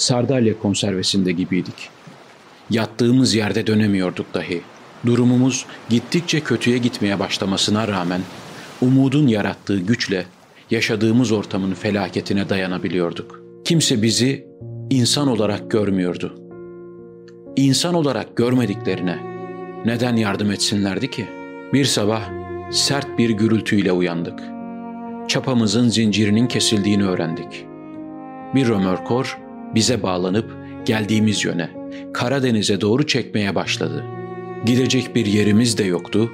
sardalya konservesinde gibiydik. Yattığımız yerde dönemiyorduk dahi. Durumumuz gittikçe kötüye gitmeye başlamasına rağmen umudun yarattığı güçle yaşadığımız ortamın felaketine dayanabiliyorduk. Kimse bizi insan olarak görmüyordu. İnsan olarak görmediklerine neden yardım etsinlerdi ki? Bir sabah sert bir gürültüyle uyandık. Çapamızın zincirinin kesildiğini öğrendik. Bir römörkor bize bağlanıp geldiğimiz yöne, Karadeniz'e doğru çekmeye başladı. Gidecek bir yerimiz de yoktu,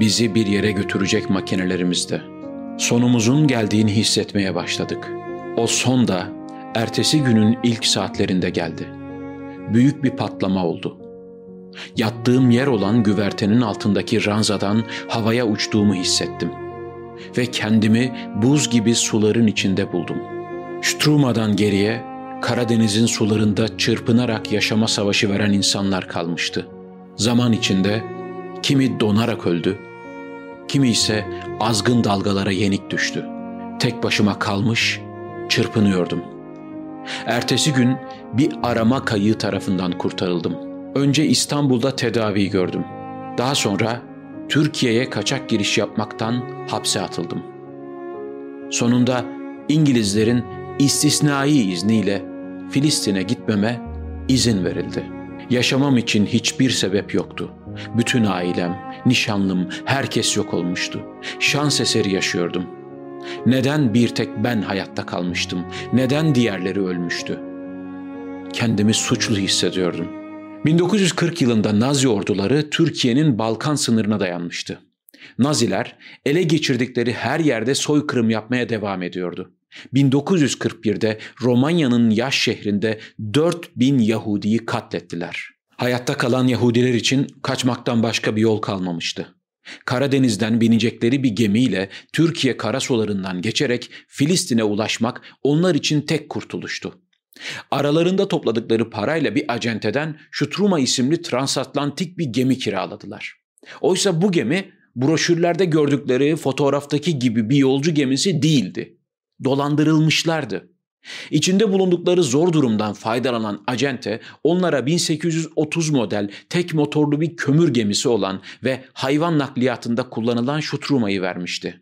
bizi bir yere götürecek makinelerimiz de. Sonumuzun geldiğini hissetmeye başladık. O son da ertesi günün ilk saatlerinde geldi. Büyük bir patlama oldu. Yattığım yer olan güvertenin altındaki ranzadan havaya uçtuğumu hissettim. Ve kendimi buz gibi suların içinde buldum. Struma'dan geriye Karadeniz'in sularında çırpınarak yaşama savaşı veren insanlar kalmıştı. Zaman içinde kimi donarak öldü, kimi ise azgın dalgalara yenik düştü. Tek başıma kalmış, çırpınıyordum. Ertesi gün bir arama kayığı tarafından kurtarıldım. Önce İstanbul'da tedavi gördüm. Daha sonra Türkiye'ye kaçak giriş yapmaktan hapse atıldım. Sonunda İngilizlerin istisnai izniyle Filistin'e gitmeme izin verildi. Yaşamam için hiçbir sebep yoktu. Bütün ailem, nişanlım, herkes yok olmuştu. Şans eseri yaşıyordum. Neden bir tek ben hayatta kalmıştım? Neden diğerleri ölmüştü? Kendimi suçlu hissediyordum. 1940 yılında Nazi orduları Türkiye'nin Balkan sınırına dayanmıştı. Naziler ele geçirdikleri her yerde soykırım yapmaya devam ediyordu. 1941'de Romanya'nın yaş şehrinde 4000 Yahudi'yi katlettiler. Hayatta kalan Yahudiler için kaçmaktan başka bir yol kalmamıştı. Karadeniz'den binecekleri bir gemiyle Türkiye karasularından geçerek Filistin'e ulaşmak onlar için tek kurtuluştu. Aralarında topladıkları parayla bir acenteden Şutruma isimli transatlantik bir gemi kiraladılar. Oysa bu gemi broşürlerde gördükleri fotoğraftaki gibi bir yolcu gemisi değildi. Dolandırılmışlardı. İçinde bulundukları zor durumdan faydalanan acente onlara 1830 model tek motorlu bir kömür gemisi olan ve hayvan nakliyatında kullanılan şutruma'yı vermişti.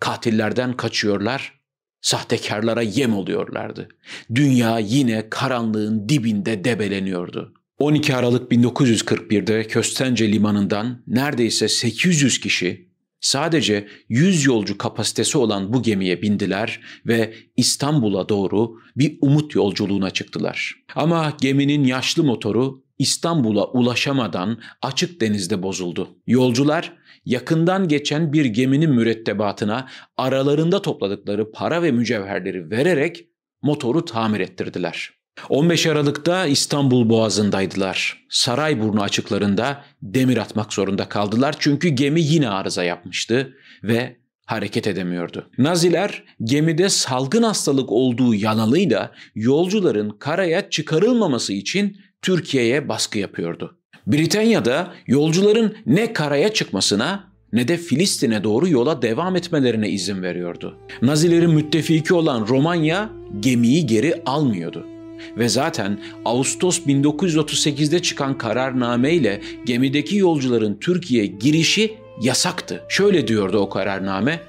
Katillerden kaçıyorlar, sahtekarlara yem oluyorlardı. Dünya yine karanlığın dibinde debeleniyordu. 12 Aralık 1941'de Köstence limanından neredeyse 800 kişi Sadece 100 yolcu kapasitesi olan bu gemiye bindiler ve İstanbul'a doğru bir umut yolculuğuna çıktılar. Ama geminin yaşlı motoru İstanbul'a ulaşamadan açık denizde bozuldu. Yolcular yakından geçen bir geminin mürettebatına aralarında topladıkları para ve mücevherleri vererek motoru tamir ettirdiler. 15 Aralık'ta İstanbul Boğazı'ndaydılar. Sarayburnu açıklarında demir atmak zorunda kaldılar çünkü gemi yine arıza yapmıştı ve hareket edemiyordu. Naziler gemide salgın hastalık olduğu yanalıyla yolcuların karaya çıkarılmaması için Türkiye'ye baskı yapıyordu. Britanya'da yolcuların ne karaya çıkmasına ne de Filistin'e doğru yola devam etmelerine izin veriyordu. Nazilerin müttefiki olan Romanya gemiyi geri almıyordu. Ve zaten Ağustos 1938'de çıkan kararname ile gemideki yolcuların Türkiye girişi yasaktı. Şöyle diyordu o kararname.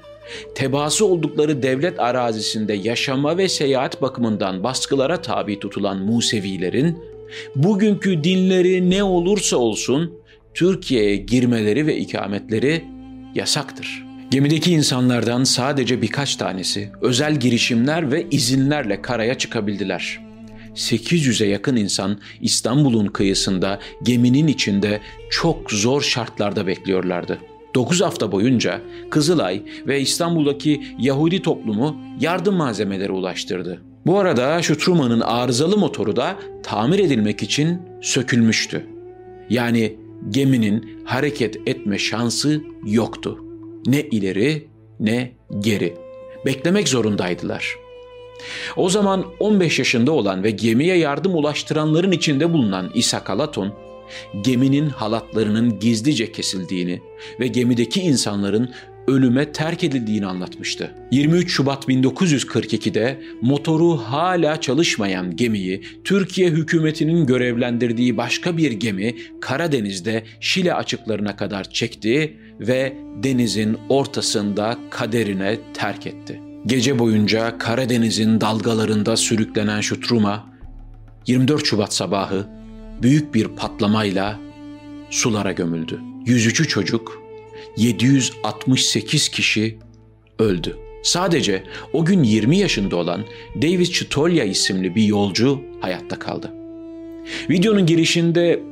Tebaası oldukları devlet arazisinde yaşama ve seyahat bakımından baskılara tabi tutulan Musevilerin bugünkü dinleri ne olursa olsun Türkiye'ye girmeleri ve ikametleri yasaktır. Gemideki insanlardan sadece birkaç tanesi özel girişimler ve izinlerle karaya çıkabildiler. 800'e yakın insan İstanbul'un kıyısında geminin içinde çok zor şartlarda bekliyorlardı. 9 hafta boyunca Kızılay ve İstanbul'daki Yahudi toplumu yardım malzemeleri ulaştırdı. Bu arada şu Truman'ın arızalı motoru da tamir edilmek için sökülmüştü. Yani geminin hareket etme şansı yoktu. Ne ileri ne geri. Beklemek zorundaydılar.'' O zaman 15 yaşında olan ve gemiye yardım ulaştıranların içinde bulunan İsa Kalaton, geminin halatlarının gizlice kesildiğini ve gemideki insanların ölüme terk edildiğini anlatmıştı. 23 Şubat 1942'de motoru hala çalışmayan gemiyi Türkiye hükümetinin görevlendirdiği başka bir gemi Karadeniz'de Şile açıklarına kadar çekti ve denizin ortasında kaderine terk etti. Gece boyunca Karadeniz'in dalgalarında sürüklenen şu Truma 24 Şubat sabahı büyük bir patlamayla sulara gömüldü. 103 çocuk, 768 kişi öldü. Sadece o gün 20 yaşında olan David Chitolya isimli bir yolcu hayatta kaldı. Videonun girişinde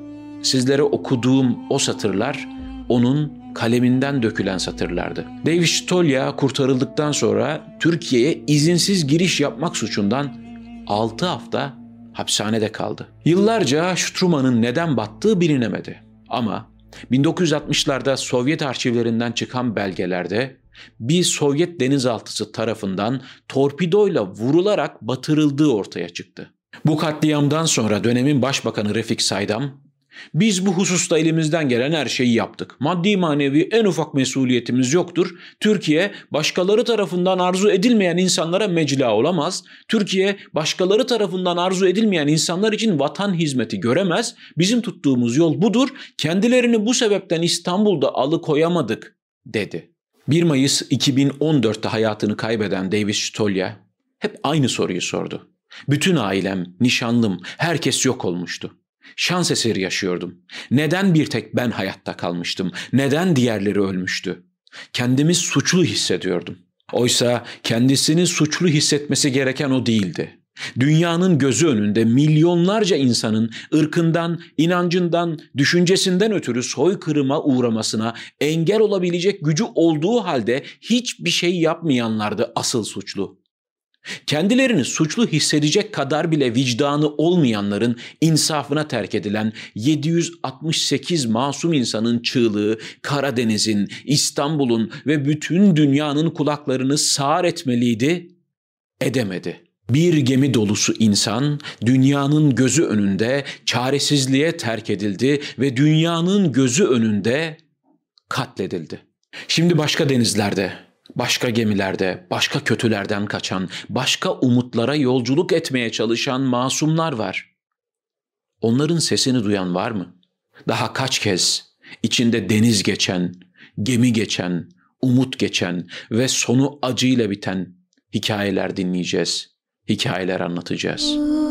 sizlere okuduğum o satırlar onun kaleminden dökülen satırlardı. David Chitolya kurtarıldıktan sonra Türkiye'ye izinsiz giriş yapmak suçundan 6 hafta hapishanede kaldı. Yıllarca Struma'nın neden battığı bilinemedi. Ama 1960'larda Sovyet arşivlerinden çıkan belgelerde bir Sovyet denizaltısı tarafından torpidoyla vurularak batırıldığı ortaya çıktı. Bu katliamdan sonra dönemin başbakanı Refik Saydam biz bu hususta elimizden gelen her şeyi yaptık. Maddi manevi en ufak mesuliyetimiz yoktur. Türkiye başkaları tarafından arzu edilmeyen insanlara mecla olamaz. Türkiye başkaları tarafından arzu edilmeyen insanlar için vatan hizmeti göremez. Bizim tuttuğumuz yol budur. Kendilerini bu sebepten İstanbul'da alıkoyamadık dedi. 1 Mayıs 2014'te hayatını kaybeden David Stolya hep aynı soruyu sordu. Bütün ailem, nişanlım, herkes yok olmuştu. Şans eseri yaşıyordum. Neden bir tek ben hayatta kalmıştım? Neden diğerleri ölmüştü? Kendimi suçlu hissediyordum. Oysa kendisini suçlu hissetmesi gereken o değildi. Dünyanın gözü önünde milyonlarca insanın ırkından, inancından, düşüncesinden ötürü soykırıma uğramasına engel olabilecek gücü olduğu halde hiçbir şey yapmayanlardı asıl suçlu. Kendilerini suçlu hissedecek kadar bile vicdanı olmayanların insafına terk edilen 768 masum insanın çığlığı Karadeniz'in, İstanbul'un ve bütün dünyanın kulaklarını sağır etmeliydi, edemedi. Bir gemi dolusu insan dünyanın gözü önünde çaresizliğe terk edildi ve dünyanın gözü önünde katledildi. Şimdi başka denizlerde başka gemilerde, başka kötülerden kaçan, başka umutlara yolculuk etmeye çalışan masumlar var. Onların sesini duyan var mı? Daha kaç kez içinde deniz geçen, gemi geçen, umut geçen ve sonu acıyla biten hikayeler dinleyeceğiz, hikayeler anlatacağız.''